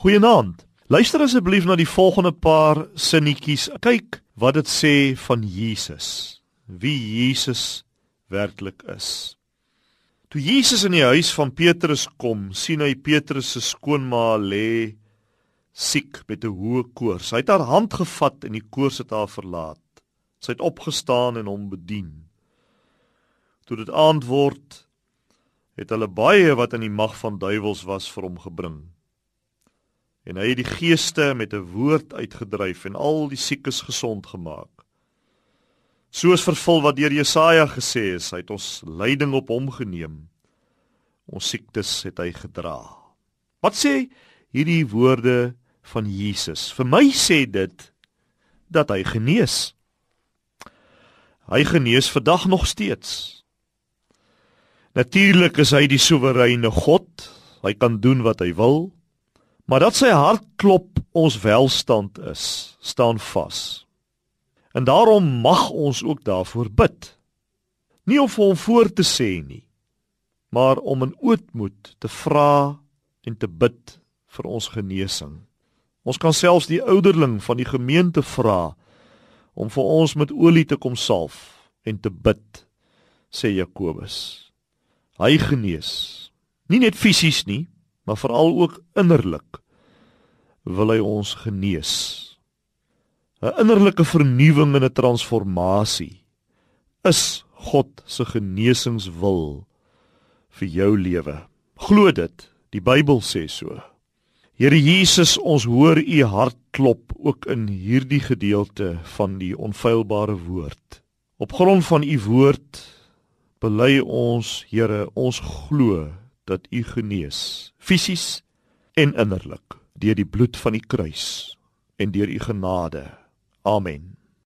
Goeienaand. Luister asseblief na die volgende paar sinnetjies. Kyk wat dit sê van Jesus. Wie Jesus werklik is. Toe Jesus in die huis van Petrus kom, sien hy Petrus se skoonma lê siek met 'n hoë koors. Hy het haar hand gevat en die koors het haar verlaat. Sy het opgestaan en hom bedien. Toe dit aand word, het hulle baie wat in die mag van duiwels was vir hom gebring en hy het die geeste met 'n woord uitgedryf en al die siekes gesond gemaak. Soos vervul wat deur Jesaja gesê is, hy het ons lyding op hom geneem. Ons siektes het hy gedra. Wat sê hierdie woorde van Jesus? Vir my sê dit dat hy genees. Hy genees vandag nog steeds. Natuurlik is hy die soewereine God. Hy kan doen wat hy wil. Maar dat sy hartklop ons welstand is, staan vas. En daarom mag ons ook daarvoor bid. Nie om vir hom voor te sê nie, maar om in ootmoed te vra en te bid vir ons genesing. Ons kan selfs die ouderling van die gemeente vra om vir ons met olie te kom salf en te bid, sê Jakobus. Hy genees, nie net fisies nie, maar veral ook innerlik wil hy ons genees. 'n Innerlike vernuwing en 'n transformasie is God se genesingswil vir jou lewe. Glo dit, die Bybel sê so. Here Jesus, ons hoor u hart klop ook in hierdie gedeelte van die onfeilbare woord. Op grond van u woord bely ons, Here, ons glo dat u genees, fisies en innerlik deur die bloed van die kruis en deur u genade. Amen.